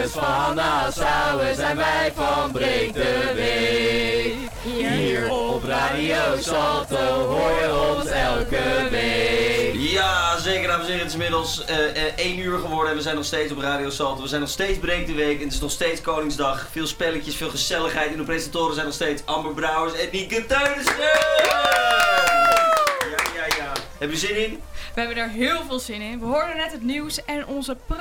jongens van Nassau zijn wij van Breek de Week. Hier op Radio Salto hoor je ons elke week. Ja, zeker dames en heren. Het is inmiddels eh, eh, 1 uur geworden en we zijn nog steeds op Radio Salto. We zijn nog steeds Breek de Week en het is nog steeds Koningsdag. Veel spelletjes, veel gezelligheid. En de presentatoren zijn nog steeds Amber Brouwers en Nieke Teunissen. Ja, ja, ja. Hebben jullie zin in? We hebben er heel veel zin in. We hoorden net het nieuws en onze prachtige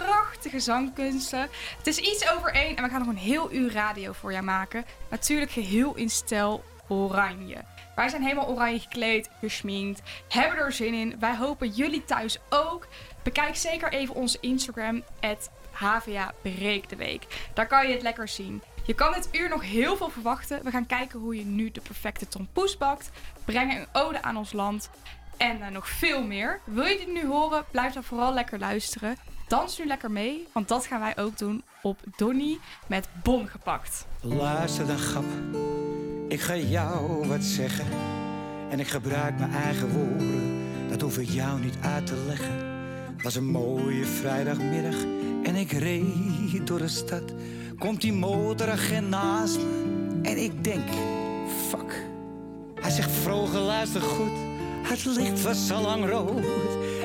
zangkunsten. Het is iets over één en we gaan nog een heel uur radio voor jou maken. Natuurlijk geheel in stijl oranje. Wij zijn helemaal oranje gekleed, geschminkt, hebben er zin in. Wij hopen jullie thuis ook. Bekijk zeker even onze Instagram, HVA Breek de Week. Daar kan je het lekker zien. Je kan dit uur nog heel veel verwachten. We gaan kijken hoe je nu de perfecte tompoes bakt. Brengen een ode aan ons land. En eh, nog veel meer. Wil je dit nu horen? Blijf dan vooral lekker luisteren. Dans nu lekker mee, want dat gaan wij ook doen op Donnie met Bon gepakt. Luister dan, grap. Ik ga jou wat zeggen. En ik gebruik mijn eigen woorden. Dat hoef ik jou niet uit te leggen. Het was een mooie vrijdagmiddag. En ik reed door de stad. Komt die motoragent naast me. En ik denk, fuck. Hij zegt, vroeger luister goed. Het licht was al lang rood.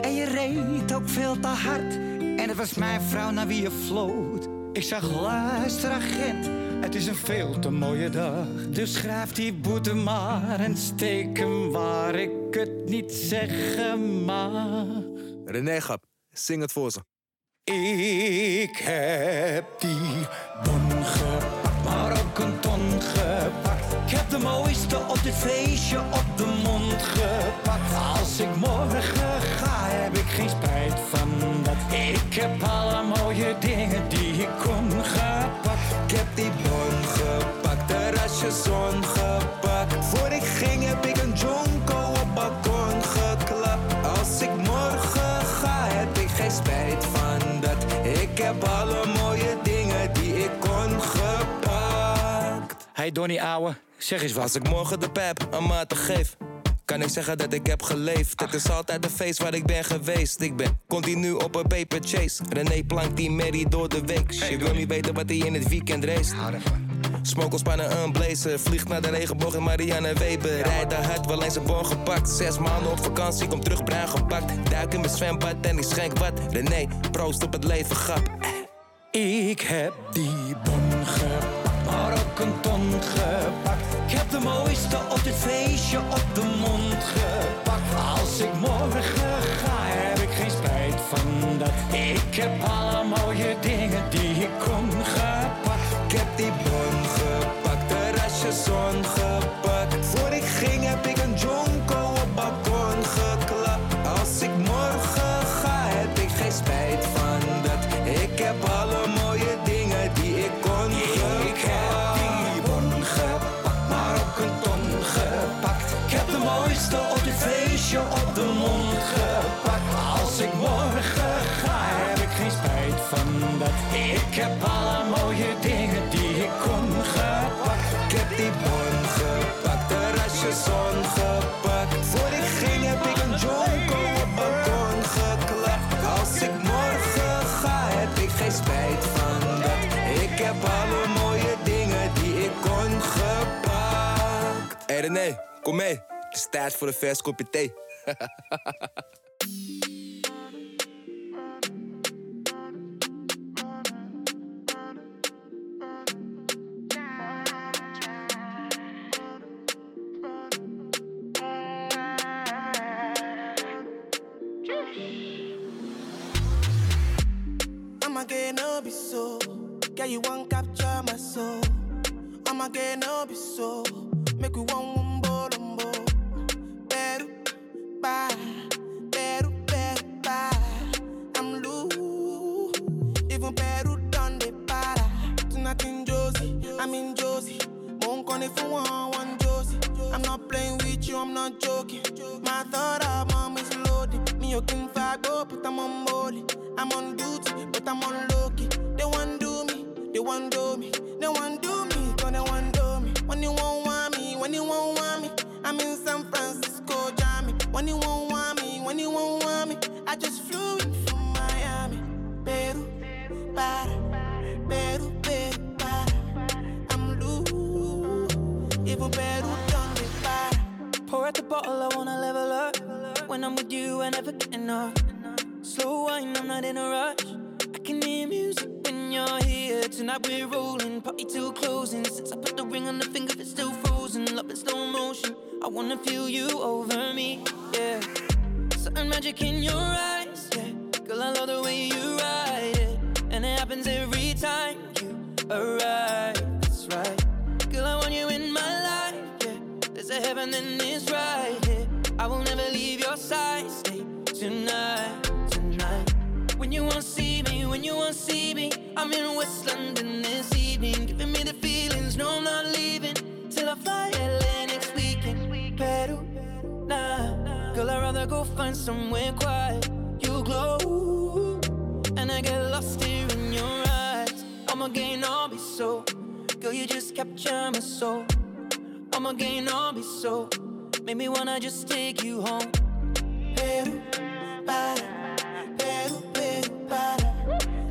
En je reed ook veel te hard. En het was mijn vrouw naar wie je floot. Ik zag, luister agent. Het is een veel te mooie dag. Dus schrijf die boete maar en steek hem waar ik het niet zeggen mag. René Gap, zing het voor ze. Ik heb die bon gepakt, maar ook een ton gepakt. Ik heb de mooiste op dit feestje op de mond gepakt. Als ik morgen Ik heb alle mooie dingen die ik kon gepakt. Ik heb die bon gepakt, terrasje zon gepakt. Voor ik ging heb ik een jonko op balkon geklapt. Als ik morgen ga, heb ik geen spijt van dat. Ik heb alle mooie dingen die ik kon gepakt. Hey Donnie ouwe, zeg eens wat. Als ik morgen de pep een maat geef, kan ik zeggen dat ik heb geleefd. Het is altijd een feest waar ik ben geweest. Ik ben continu op een paper chase. René plankt die Mary door de week. Je wil niet weten wat hij in het weekend race. Smokkel spannen een blazer. Vliegt naar de regenboog in Marianne Weber. Rijdt daar hard, wel eens een bon gepakt. Zes maanden op vakantie, kom terug bruin gepakt. Duik in mijn zwembad en ik schenk wat. René, proost op het leven, grap. Ik heb die bon gepakt, maar ook een ton gepakt. De mooiste op dit feestje op de mond gepakt. Als ik morgen ga, heb ik geen spijt van dat. Ik heb alle op de mond gepakt. Als ik morgen ga, heb ik geen spijt van dat. Ik heb alle mooie dingen die ik kon gepakt. Ik heb die bon gepakt, terrasje zon gepakt. Voor ik ging heb ik een jonko op balkon geklapt. Als ik morgen ga, heb ik geen spijt van dat. Ik heb alle mooie dingen die ik kon gepakt. Hé René, kom mee. Het is tijd voor een vers kopje thee. I'ma get no be so. Girl, you want capture my soul. I'ma get no be so. Make we one wumbo lumbo. Better, bye. Better, better, bye. I'm loose. Even Peru done the para. Tonight in Josie, I'm in Josie. Won't call if you want one Josie. I'm not playing with you, I'm not joking. My thought of mom is loaded. Me, you can go, but I'm on molly. I'm on duty, but I'm on low. They want do me, they want do me, they want do me, but they want do me. When you won't want me, when you won't want me, I'm in Jammy. When you won't want me, when you won't want me, I just flew in from Miami. Peru, para, Peru, Peru, para. I'm loose, even Peru done me para. Pour out the bottle, I wanna level up. When I'm with you, I never get enough. Slow wine, I'm not in a rush. I can hear music when you're here. Tonight we're rolling, party till closing. Since I put the ring on the finger, it's still frozen. Love in slow motion. I wanna feel you over me, yeah. Certain magic in your eyes, yeah. Girl, I love the way you ride it, and it happens every time you arrive. That's right. Girl, I want you in my life, yeah. There's a heaven and it's right here. I will never leave your side. Stay tonight, tonight. When you won't see me, when you won't see me, I'm in West London this evening, giving me the feelings. No, I'm not leaving till I fly I'd rather go find somewhere quiet. You glow, and I get lost here in your eyes. I'ma gain all be so, girl, you just capture my soul. I'ma gain all be so, make me wanna just take you home. Peru, para. Peru, para.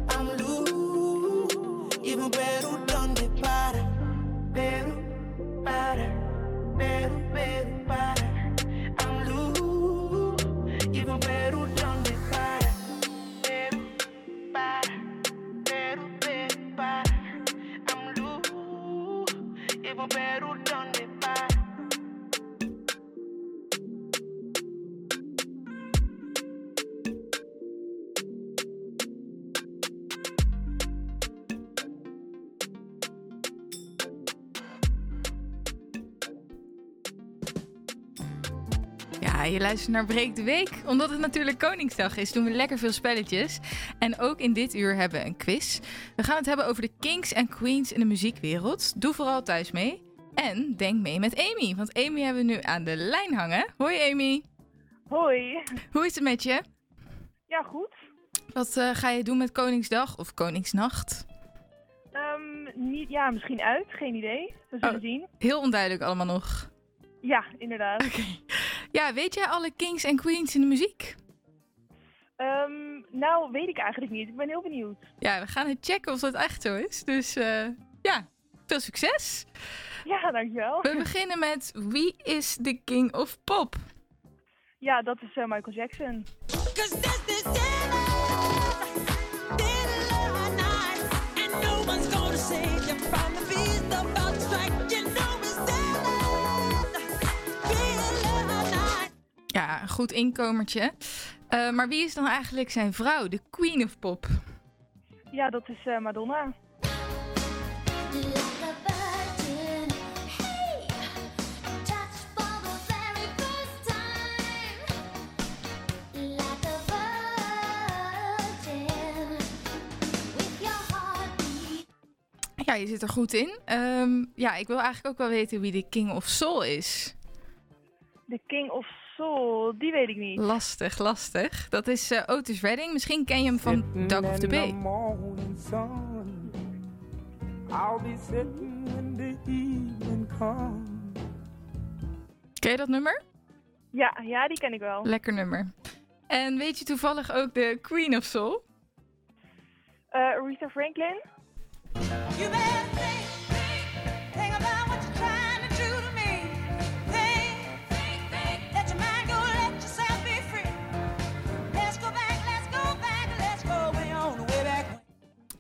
I'm loose. Even Peru, donde para. Para. I'm loose. Peru, je luistert naar Breek de Week. Omdat het natuurlijk Koningsdag is, doen we lekker veel spelletjes. En ook in dit uur hebben we een quiz. We gaan het hebben over de kings en queens in de muziekwereld. Doe vooral thuis mee. En denk mee met Amy. Want Amy hebben we nu aan de lijn hangen. Hoi Amy. Hoi. Hoe is het met je? Ja, goed. Wat eh, ga je doen met Koningsdag of Koningsnacht? Ehm, niet, ja, misschien uit. Geen idee. We zullen Oh. zien. Heel onduidelijk allemaal nog. Ja, inderdaad. Ja, weet jij alle kings en queens in de muziek? Ehm, nou, weet ik eigenlijk niet. Ik ben heel benieuwd. Ja, we gaan het checken of dat echt zo is. Dus eh, ja, veel succes. Ja, dankjewel. We beginnen met Wie is de king of pop? Ja, dat is eh, Michael Jackson. Cause Ja, een goed inkomertje. Eh, maar wie is dan eigenlijk zijn vrouw, de queen of pop? Ja, dat is eh, Madonna. Ja, je zit er goed in. Ehm, ja, ik wil eigenlijk ook wel weten wie de king of soul is. De King of Soul, die weet ik niet. Lastig, lastig. Dat is eh, Otis Redding. Misschien ken je hem van Dog of the Bay. morning sun. I'll be sitting when the evening comes. Ken je dat nummer? Ja, ja, die ken ik wel. Lekker nummer. En weet je toevallig ook de queen of soul? Eh Aretha Franklin. You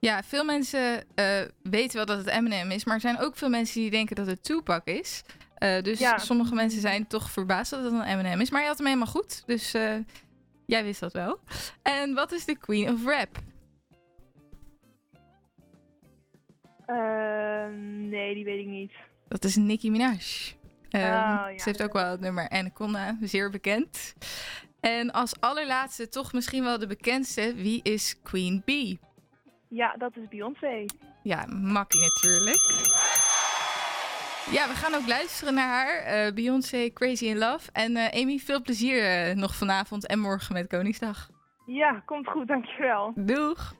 Ja, veel mensen eh, weten wel dat het Eminem is, maar er zijn ook veel mensen die denken dat het Tupac is. Eh, dus Ja. sommige mensen zijn toch verbaasd dat het een Eminem is. Maar je had hem helemaal goed, dus eh, jij wist dat wel. En wat is de queen of rap? Eh, nee, die weet ik niet. Dat is Nicki Minaj. Ehm, ja, ze heeft ook wel het nummer Anaconda, zeer bekend. En als allerlaatste, toch misschien wel de bekendste, wie is Queen Bee? Ja, dat is Beyoncé. Ja, makkie natuurlijk. Ja, we gaan ook luisteren naar haar. Eh, Beyoncé, Crazy in Love. En eh, Amy, veel plezier eh, nog vanavond en morgen met Koningsdag. Ja, komt goed, dankjewel. Doeg!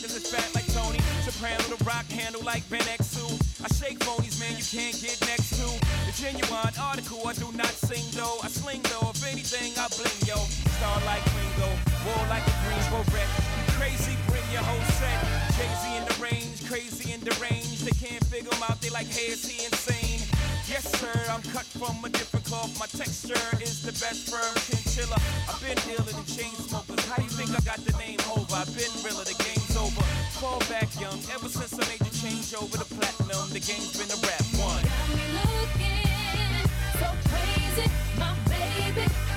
pockets is fat like Tony. Soprano, the rock handle like Ben Exu. I shake phonies, man, you can't get next to. The genuine article, I do not sing though. I sling though, if anything, I bling yo. Star like Ringo, war like a Greensboro red. Crazy, bring your whole set. Crazy in the range, crazy in the range. They can't figure them out, they like, hey, is he insane? Yes, sir, I'm cut from a different cloth. My texture is the best firm chinchilla. I've been dealing in chain smokers. How do you think I got the name over? I've been realer, the game game's over. Fall back young, ever since I made the change over to platinum, the game's been a rap one. Got me looking so crazy, my baby.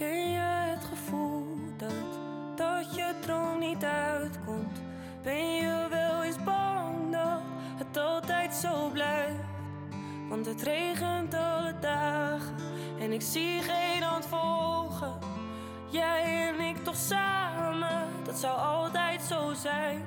Ken je het gevoel dat, dat je droom niet uitkomt? Ben je wel eens bang dat het altijd zo blijft? Want het regent alle dagen en ik zie geen hand volgen. Jij en ik toch samen, dat zou altijd zo zijn.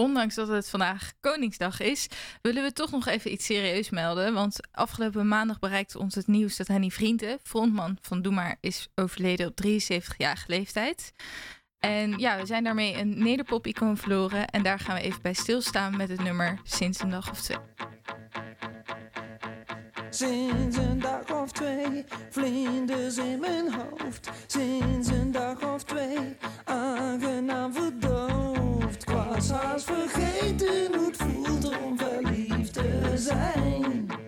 Ondanks dat het vandaag Koningsdag is, willen we toch nog even iets serieus melden. Want afgelopen maandag bereikte ons het nieuws dat Henny Vrienden, frontman van Doe Maar, is overleden op 73-jarige leeftijd. En ja, we zijn daarmee een nederpop-icoon verloren. En daar gaan we even bij stilstaan met het nummer Sinds een dag of twee. Sinds een dag of twee, vlinders in mijn hoofd. Sinds een dag of twee, aangenaam verdoofd. Of kwas als vergeten hoe het voelt om verliefd te zijn.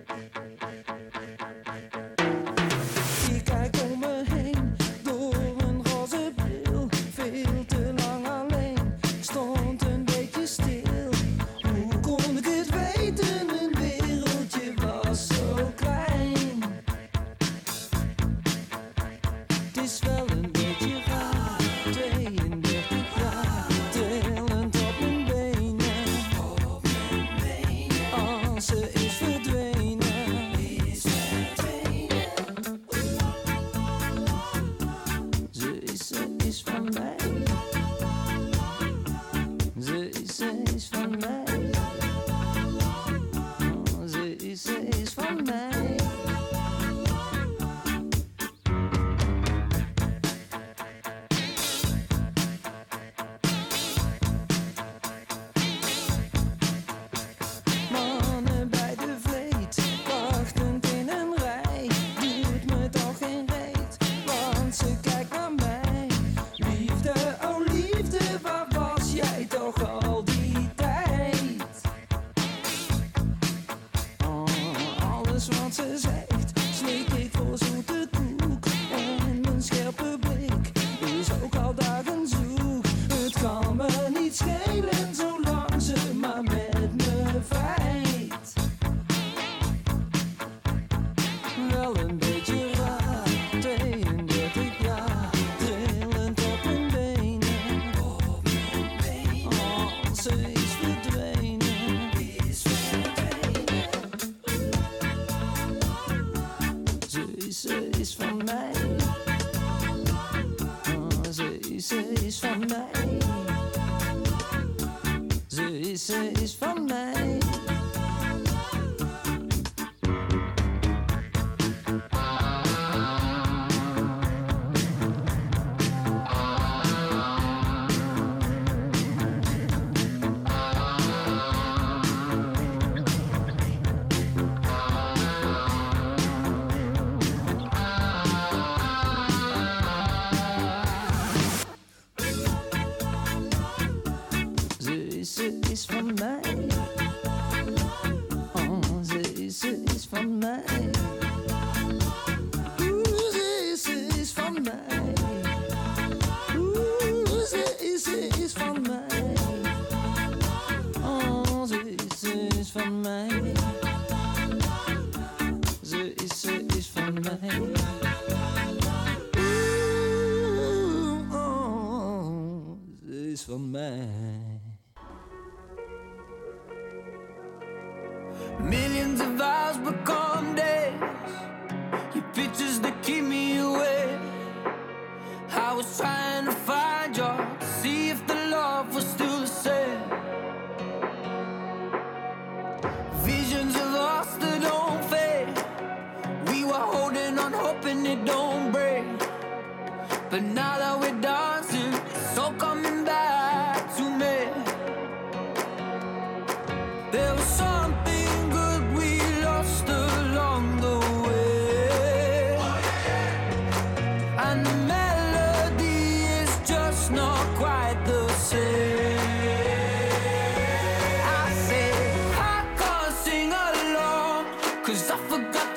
forgot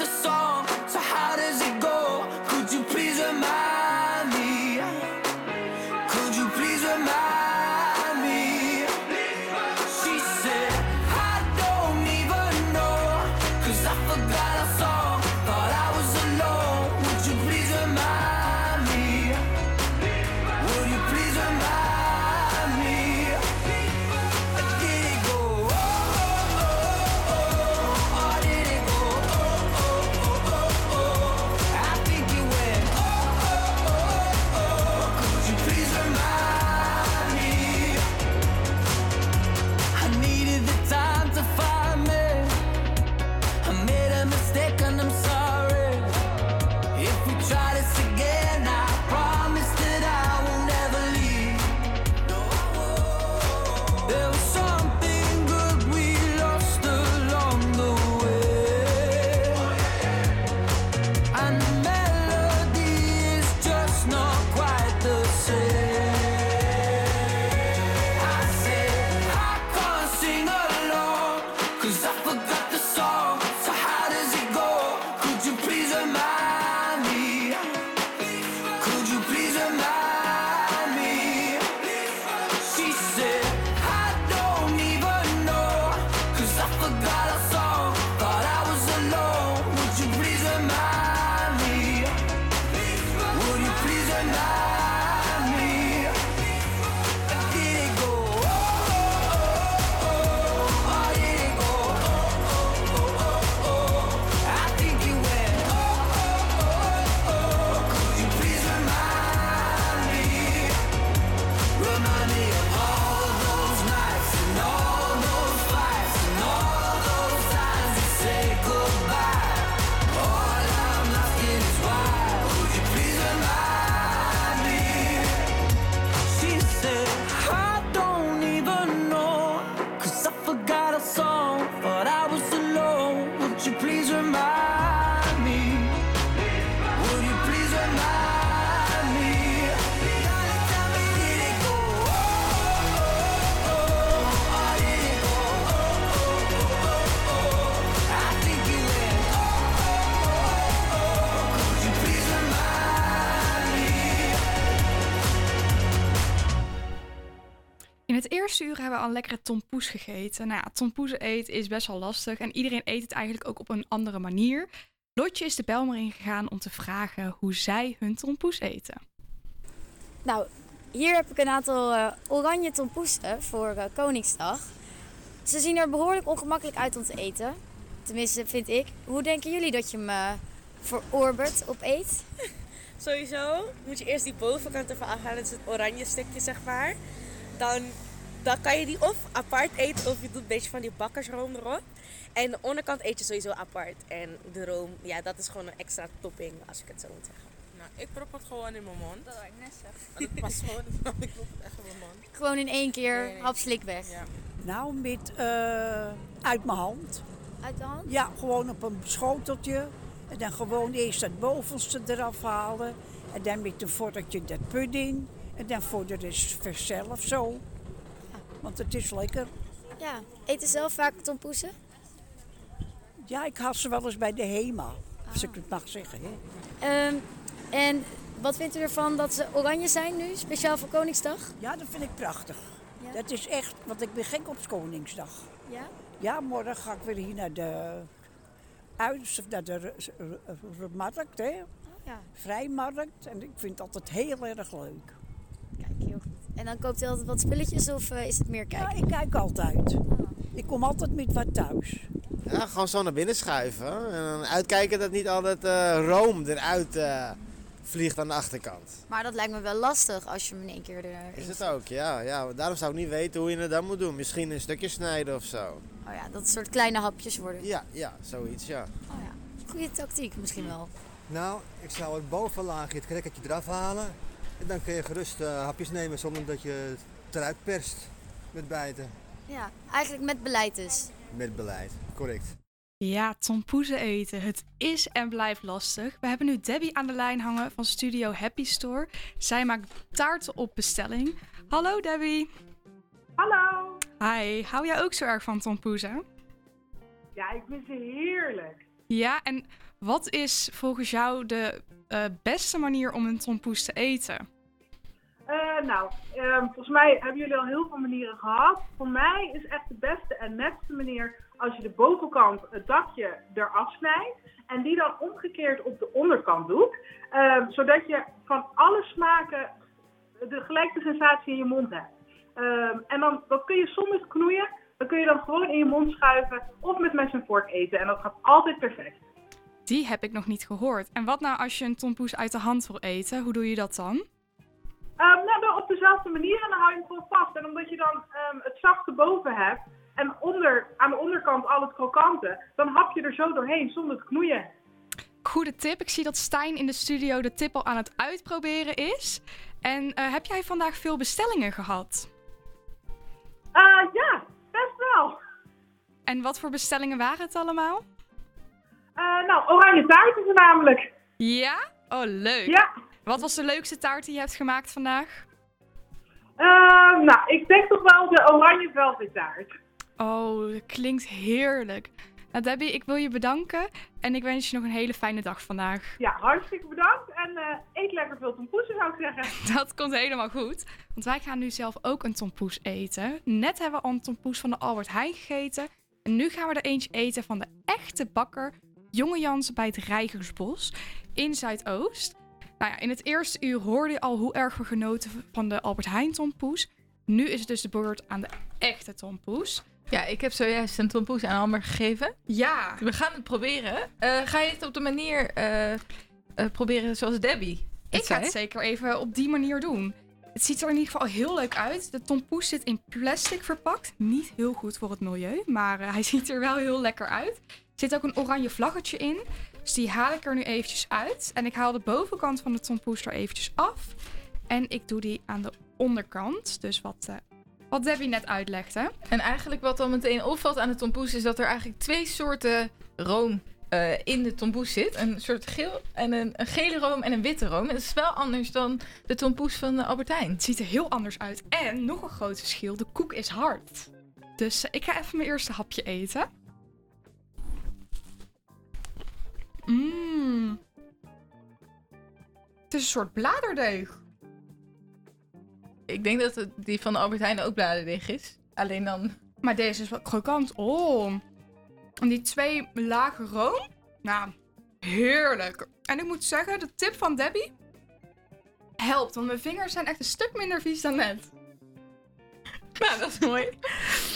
tompoes gegeten. Nou ja, tompoes eten is best wel lastig en iedereen eet het eigenlijk ook op een andere manier. Lotje is de Belmer ingegaan om te vragen hoe zij hun tompoes eten. Nou, hier heb ik een aantal eh, oranje tompoesen voor eh, Koningsdag. Ze zien er behoorlijk ongemakkelijk uit om te eten. Tenminste, vind ik. Hoe denken jullie dat je hem eh, voor Orbert opeet? Sowieso moet je eerst die bovenkant ervan afhalen, dat is het oranje stukje zeg maar. Dan, dan kan je die of apart eten of je doet een beetje van die bakkersroom erop. En de onderkant eet je sowieso apart. En de room, ja, dat is gewoon een extra topping als ik het zo moet zeggen. Nou, ik prop het gewoon in mijn mond. Dat wou ik net zeggen. Het past gewoon, ik prop het echt in mijn mond. Gewoon in één keer, hapslik weg. Nou, met eh, uit mijn hand. Uit de hand? Ja, gewoon op een schoteltje. En dan gewoon eerst het bovenste eraf halen. En dan met een vorkje dat pudding. En dan voor de rest zelf zo. Want het is lekker. Ja, eten zelf vaak tompoesen? Ja, ik had ze wel eens bij de HEMA. Als ik het mag zeggen. Hè. Ehm, en wat vindt u ervan dat ze oranje zijn nu, speciaal voor Koningsdag? Ja, dat vind ik prachtig. Dat is echt, want ik ben gek op Koningsdag. Ja? Ja, morgen ga ik weer hier naar de, uit, naar de markt, hè? ja. Vrijmarkt. En ik vind het altijd heel erg leuk. Kijk. En dan koopt u altijd wat spulletjes of eh, is het meer kijken? Ja, ik kijk altijd. Ik kom altijd met wat thuis. Ja, gewoon zo naar binnen schuiven. En dan uitkijken dat niet altijd eh, room eruit eh, vliegt aan de achterkant. Maar dat lijkt me wel lastig als je hem in één keer erin Is het ook, ja. ja. Daarom zou ik niet weten hoe je het dan moet doen. Misschien een stukje snijden of zo. Oh ja, dat het soort kleine hapjes worden. Ja, ja, zoiets, ja. Goede tactiek misschien wel. Nou, ik zou het bovenlaagje, het krekketje eraf halen. En dan kun je gerust eh, hapjes nemen zonder dat je het eruit perst met bijten. Ja, eigenlijk met beleid dus. Met beleid, correct. Ja, tompoezen eten. Het is en blijft lastig. We hebben nu Debbie aan de lijn hangen van Studio Happy Store. Zij maakt taarten op bestelling. Hallo Debbie. Hallo. Hi, hou jij ook zo erg van tompoezen? Ja, ik vind ze heerlijk. Ja, en wat is volgens jou de eh, beste manier om een tompoes te eten? Eh, nou, ehm, volgens mij hebben jullie al heel veel manieren gehad. Voor mij is echt de beste en netste manier als je de bovenkant, het dakje, eraf snijdt. En die dan omgekeerd op de onderkant doet. Ehm, zodat je van alle smaken de gelijke sensatie in je mond hebt. Ehm, en dan, kun je zonder knoeien, dan kun je dan gewoon in je mond schuiven of met mes en vork eten. En dat gaat altijd perfect. Die heb ik nog niet gehoord. En wat nou als je een tompoes uit de hand wil eten? Hoe doe je dat dan? Ehm, nou, dan op dezelfde manier en dan hou je hem gewoon vast. En omdat je dan ehm, het zachte boven hebt en onder, aan de onderkant al het krokante, dan hap je er zo doorheen zonder te knoeien. Goede tip. Ik zie dat Stijn in de studio de tip al aan het uitproberen is. En eh, heb jij vandaag veel bestellingen gehad? Ah, ja, best wel. En wat voor bestellingen waren het allemaal? Eh, nou, oranje taarten voornamelijk. Ja? Oh, leuk. Ja. Wat was de leukste taart die je hebt gemaakt vandaag? Ehm, nou, ik denk toch wel de oranje velvettaart. Oh, dat klinkt heerlijk. Nou, Debbie, ik wil je bedanken en ik wens je nog een hele fijne dag vandaag. Ja, hartstikke bedankt. En eh, eet lekker veel tompoesen, zou ik zeggen. Dat komt helemaal goed. Want wij gaan nu zelf ook een tompoes eten. Net hebben we al een tompoes van de Albert Heijn gegeten. En nu gaan we er eentje eten van de echte bakker Jonge Jans bij het Rijgersbos in Zuidoost. Nou ja, in het eerste uur hoorde je al hoe erg we genoten van de Albert Heijn tompoes. Nu is het dus de beurt aan de echte tompoes. Ja, ik heb zojuist een tompoes aan Amber gegeven. Ja. We gaan het proberen. Eh, ga je het op de manier eh, eh, proberen zoals Debbie Ik ga het zeker even op die manier doen. Het ziet er in ieder geval heel leuk uit. De tompoes zit in plastic verpakt. Niet heel goed voor het milieu, maar hij ziet er wel heel lekker uit. Er zit ook een oranje vlaggetje in. Dus die haal ik er nu eventjes uit. En ik haal de bovenkant van de tompoes er eventjes af. En ik doe die aan de onderkant. Dus wat, eh, wat Debbie net uitlegde. En eigenlijk wat dan meteen opvalt aan de tompoes is dat er eigenlijk twee soorten room eh, in de tompoes zit. Een soort geel en een, een gele room en een witte room. En dat is wel anders dan de tompoes van de Albert Heijn. Het ziet er heel anders uit. En nog een groot verschil, de koek is hard. Dus eh, ik ga even mijn eerste hapje eten. Mmm. Het is een soort bladerdeeg. Ik denk dat het, die van Albert Heijn ook bladerdeeg is. Alleen dan... Maar deze is wel krokant. Oh. En die twee lagen room. Nou, heerlijk. En ik moet zeggen, de tip van Debbie helpt. Want mijn vingers zijn echt een stuk minder vies dan net. Nou, dat is mooi.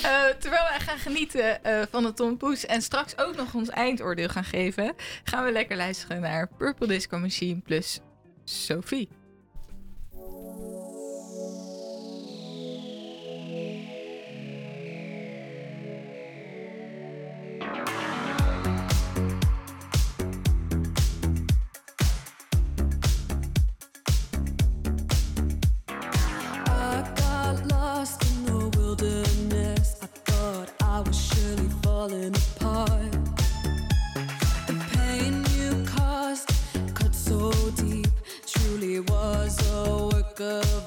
Eh, terwijl wij gaan genieten eh, van de tompoes en straks ook nog ons eindoordeel gaan geven, gaan we lekker luisteren naar Purple Disco Machine plus Sophie. Falling apart. The pain you caused cut so deep, truly was a work of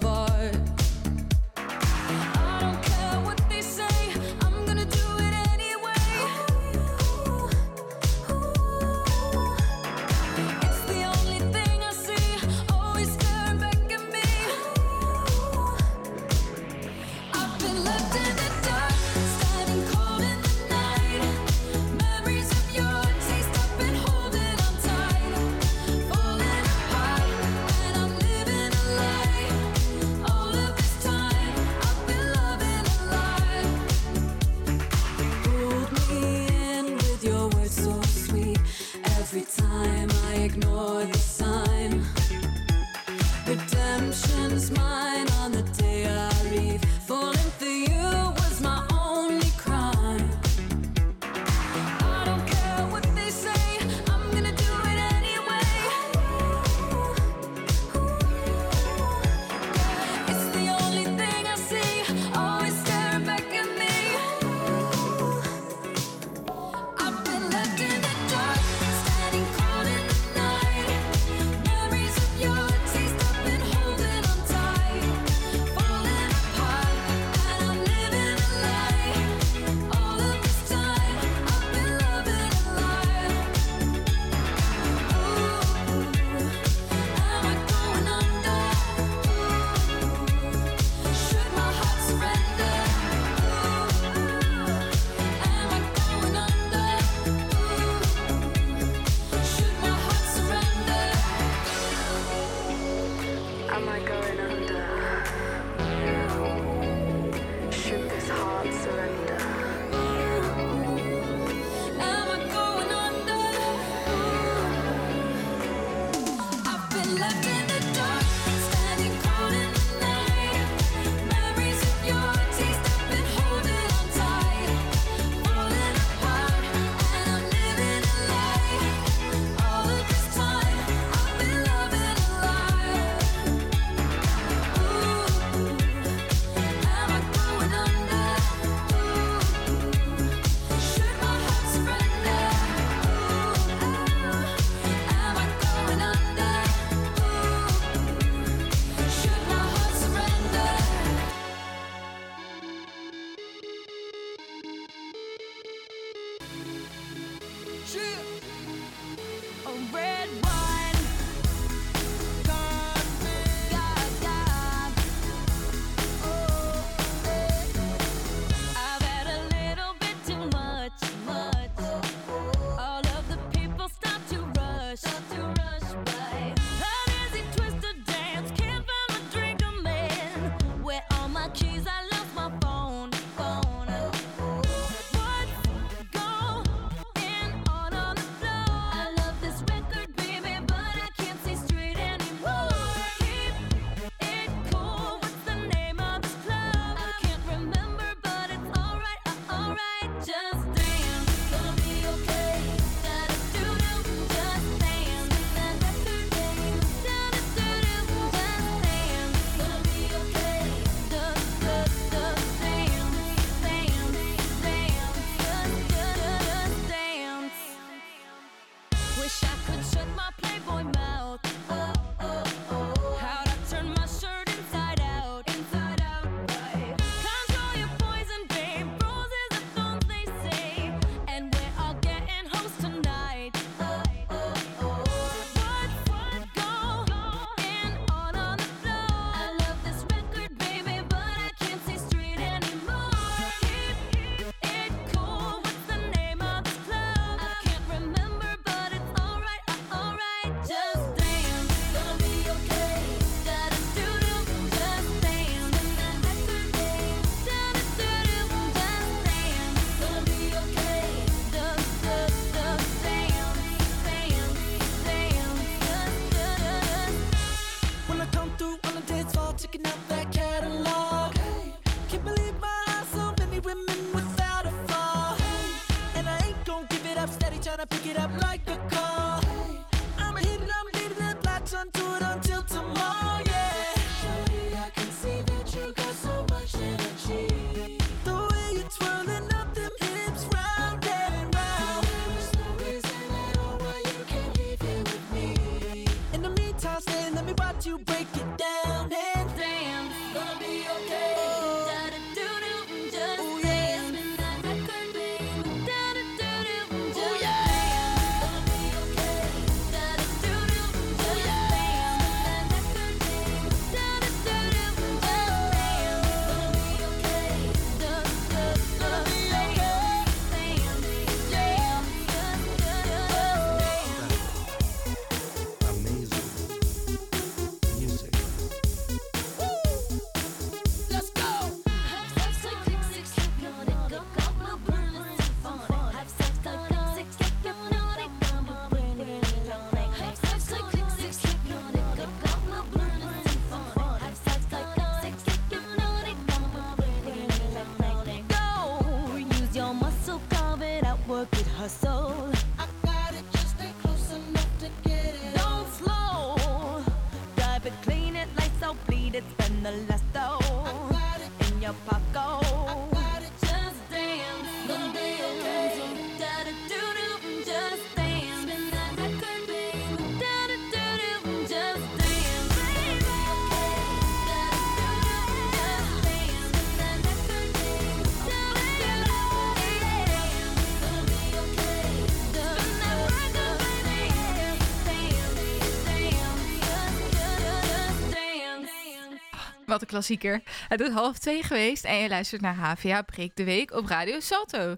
klassieker. Het is half twee geweest en je luistert naar HVA Breek de Week op Radio Salto.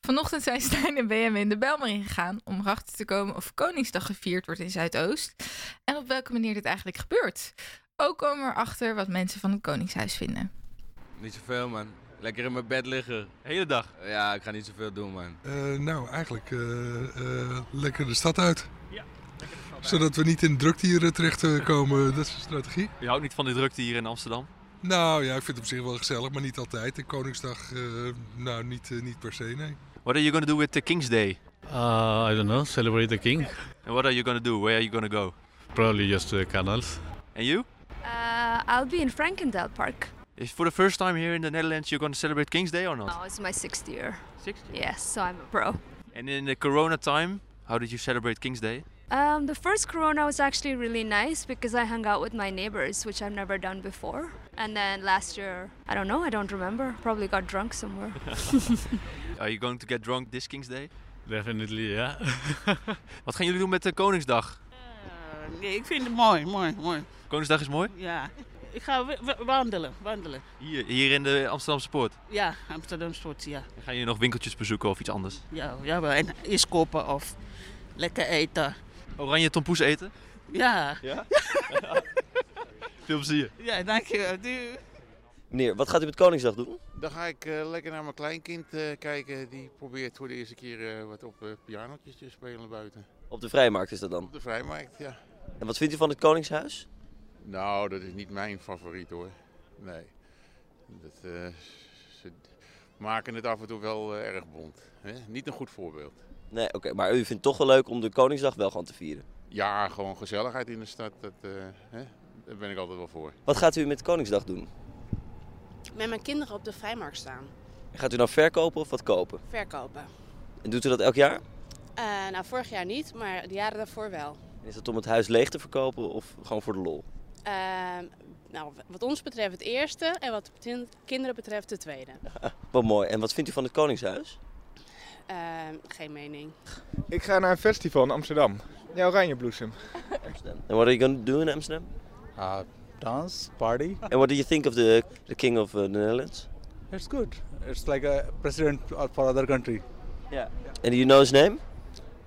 Vanochtend zijn Stijn en Benjamin de Belmer ingegaan om erachter te komen of Koningsdag gevierd wordt in Zuidoost. En op welke manier dit eigenlijk gebeurt. Ook komen we erachter wat mensen van het Koningshuis vinden. Niet zoveel, man. Lekker in mijn bed liggen. Hele dag. Ja, ik ga niet zoveel doen, man. Eh, nou, eigenlijk eh, eh, lekker de stad uit. Zodat we niet in drukte hier terechtkomen. Dat is de strategie. Je houdt niet van de drukte hier in Amsterdam? Nou ja, ik vind het op zich wel gezellig, maar niet altijd. En Koningsdag, eh, nou niet, eh, niet per se, nee. What are you gonna do with the King's Day? Uh, I don't know. Celebrate the king. And what are you gonna do? Where are you gonna go? Probably just uh, canals. And you? Uh, I'll be in Frankendale Park. Is for the first time here in the Netherlands you're gonna celebrate King's Day or not? Oh, it's my sixth year. Sixth Yes, so I'm a pro. And in the Corona time, how did you celebrate King's Day? Um, the first Corona was actually really nice because I hung out with my neighbors, which I've never done before. And then last year, I don't know, I don't remember. Probably got drunk somewhere. are you going to get drunk this King's Day? Definitely, yeah. Wat gaan jullie doen met de Koningsdag? Nee, ik vind het mooi, mooi, mooi. Koningsdag is mooi? Ja. Ik ga wa- wa- wandelen, wandelen. Hier, hier in de Amsterdamse Poort. Ja, Amsterdam Sport, ja. Dan gaan jullie nog winkeltjes bezoeken of iets anders? Ja, ja wel. En iets kopen of lekker eten. Oranje tompoes eten? Ja. Ja? Veel plezier. Ja, dankjewel. Doei. Meneer, wat gaat u met Koningsdag doen? Dan ga ik eh, lekker naar mijn kleinkind eh, kijken. Die probeert voor de eerste keer eh, wat op uh, pianotjes te spelen buiten. Op de Vrijmarkt is dat dan? Op de Vrijmarkt, ja. En wat vindt u van het Koningshuis? Nou, dat is niet mijn favoriet hoor. Nee. Dat, eh, ze maken het af en toe wel erg bont. Hè? Niet een goed voorbeeld. Nee, oké, maar u vindt het toch wel leuk om de Koningsdag wel gewoon te vieren? Ja, gewoon gezelligheid in de stad. Dat, eh, hè? Daar ben ik altijd wel voor. Wat gaat u met Koningsdag doen? Met mijn kinderen op de vrijmarkt staan. Gaat u nou verkopen of wat kopen? Verkopen. En doet u dat elk jaar? Eh, nou, vorig jaar niet, maar de jaren daarvoor wel. En is dat om het huis leeg te verkopen of gewoon voor de lol? Ehm, nou, wat ons betreft het eerste en wat de kinderen betreft de tweede. Wat mooi. En wat vindt u van het Koningshuis? Ehm, geen mening. Ik ga naar een festival in Amsterdam. Ja, Oranjebloesem. And what are you going to do in Amsterdam? Uh, dance, party. And what do you think of the, the King of uh, the Netherlands? It's good. It's like a president for other country. Yeah. And do you know his name?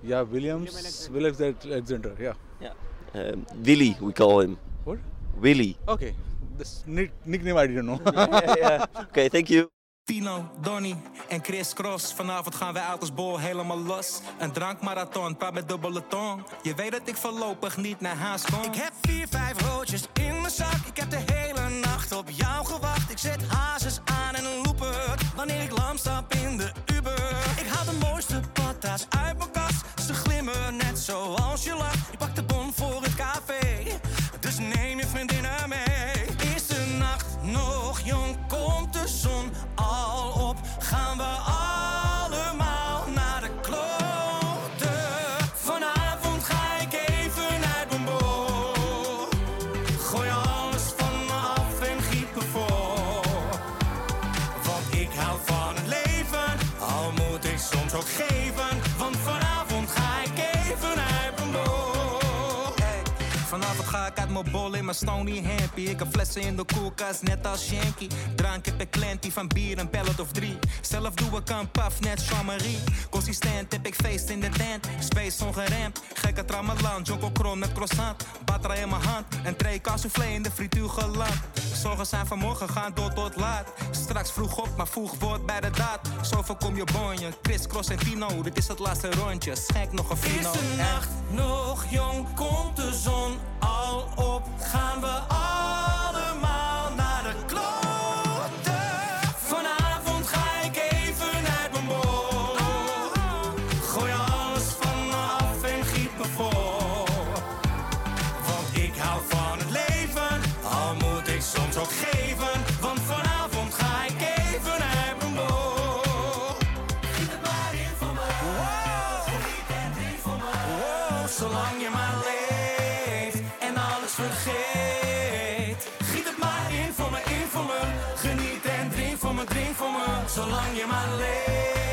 Yeah, Williams, Williams Alexander, yeah. Yeah. Um, Willy, we call him. What? Willy. Okay, this nick- nickname I didn't know. yeah, yeah. Okay, thank you. Tino, Donny en Chris Cross. Vanavond gaan wij uit bol helemaal los. Een drankmarathon, praat met dubbele tong. Je weet dat ik voorlopig niet naar huis kom. Ik heb vier, vijf roodjes in mijn zak. Ik heb de hele nacht op jou gewacht. Mijn bol in mijn stony happy. Ik heb flessen in de koelkast, net als Shanky. Drank heb ik klantie van bier, een pellet of drie. Zelf doe ik een paf, net Jean-Marie. Consistent heb ik feest in de tent. Space ongeremd, gekke tramalan. Joko kron met croissant. Batra in mijn hand. En tray soufflé in de frituur geland. Zorgen zijn vanmorgen, gaan door tot laat. Straks vroeg op, maar vroeg wordt bij de daad. Zo voorkom je bonje. Chris, Cross en Tino, dit is het laatste rondje. Schenk nog een Is fino. de nacht nog jong? Komt de zon al op? Gaan we allemaal naar voor me. Zolang je maar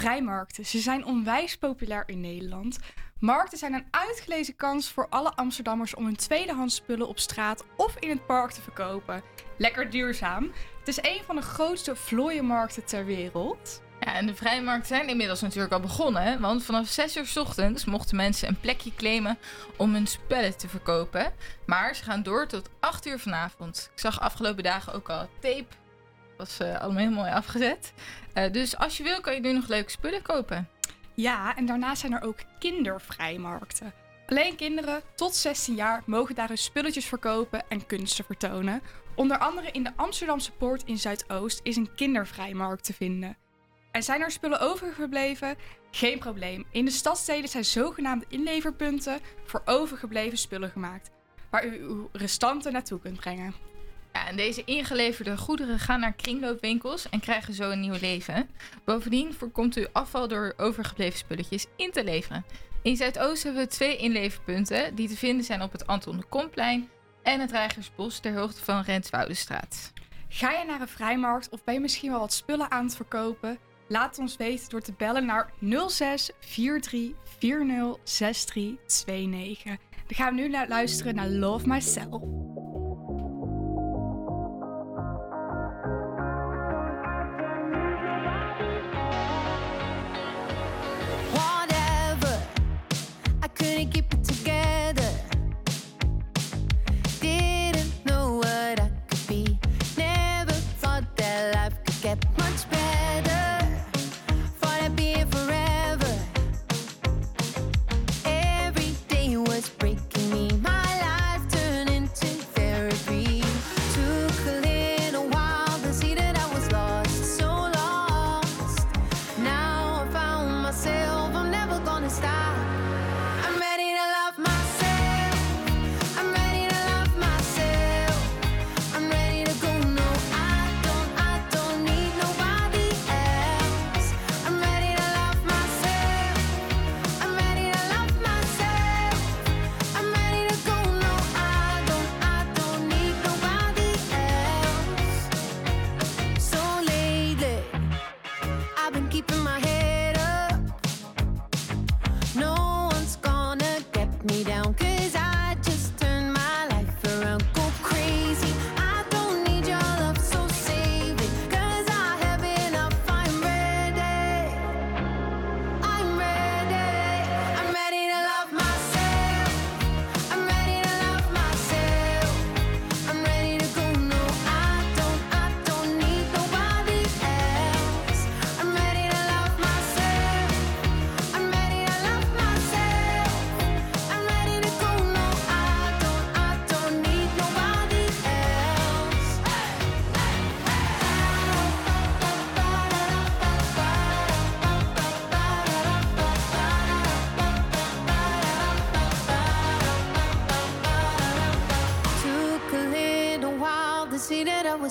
vrijmarkten. Ze zijn onwijs populair in Nederland. Markten zijn een uitgelezen kans voor alle Amsterdammers om hun tweedehands spullen op straat of in het park te verkopen. Lekker duurzaam. Het is een van de grootste vlooienmarkten ter wereld. Ja, en de vrijmarkten zijn inmiddels natuurlijk al begonnen. Want vanaf 6 uur 's ochtends mochten mensen een plekje claimen om hun spullen te verkopen. Maar ze gaan door tot 8 uur vanavond. Ik zag afgelopen dagen ook al tape. Was eh, allemaal heel mooi afgezet. Eh, dus als je wil, kan je nu nog leuke spullen kopen. Ja, en daarnaast zijn er ook kindervrijmarkten. Alleen kinderen tot 16 jaar mogen daar hun spulletjes verkopen en kunsten vertonen. Onder andere in de Amsterdamse Poort in Zuidoost is een kindervrijmarkt te vinden. En zijn er spullen overgebleven? Geen probleem. In de stadsteden zijn zogenaamde inleverpunten voor overgebleven spullen gemaakt, waar u uw restanten naartoe kunt brengen. En deze ingeleverde goederen gaan naar kringloopwinkels en krijgen zo een nieuw leven. Bovendien voorkomt u afval door overgebleven spulletjes in te leveren. In Zuidoost hebben we twee inleverpunten die te vinden zijn op het Anton de Komplein en het Rijgersbos ter hoogte van Renswoudenstraat. Ga je naar een vrijmarkt of ben je misschien wel wat spullen aan het verkopen? Laat ons weten door te bellen naar 06 43 40 63 29. Dan gaan we nu luisteren naar Love Myself.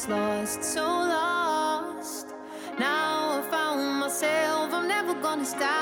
Lost, so lost. Now I found myself, I'm never gonna stop.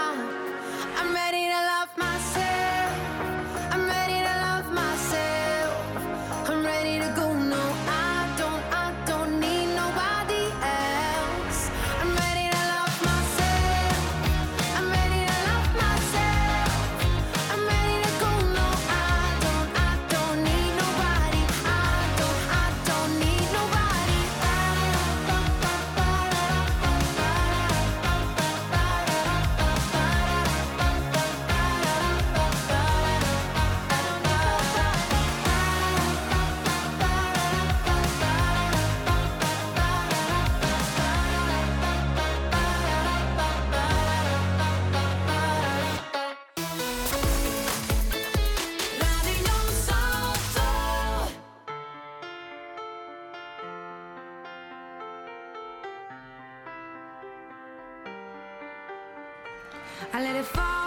I let it fall,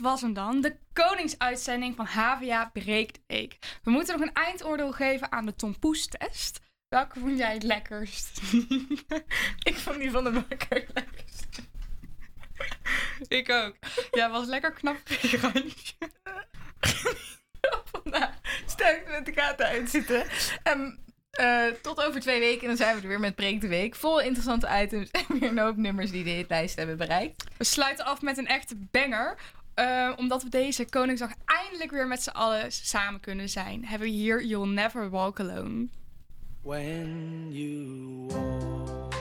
was hem dan, de koningsuitzending van HVA Breekt Week. We moeten nog een eindoordeel geven aan de tompoes-test. Welke vond jij het lekkerst? ik vond die van de bakker het lekkerst. ik ook. Ja, was lekker knap randje. sterk met de kaarten uitzitten. En ehm, eh, tot over twee weken en dan zijn we er weer met Breek de Week. Vol interessante items en weer een hoop nummers die de hitlijst hebben bereikt. We sluiten af met een echte banger uh, omdat we deze Koningsdag eindelijk weer met z'n allen samen kunnen zijn, hebben we hier You'll Never Walk Alone. When you walk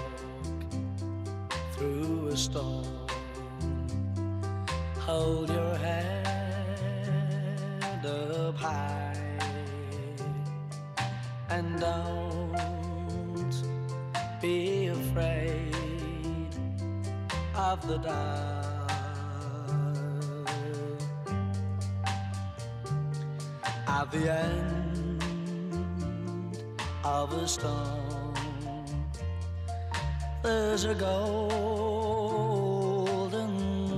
through a storm, hold your head up high and don't be afraid of the dark. at the end of a storm. There's a golden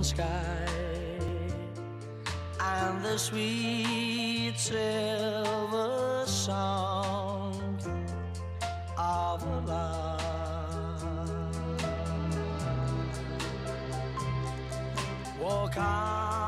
sky and the sweet silver sound of love. Walk on.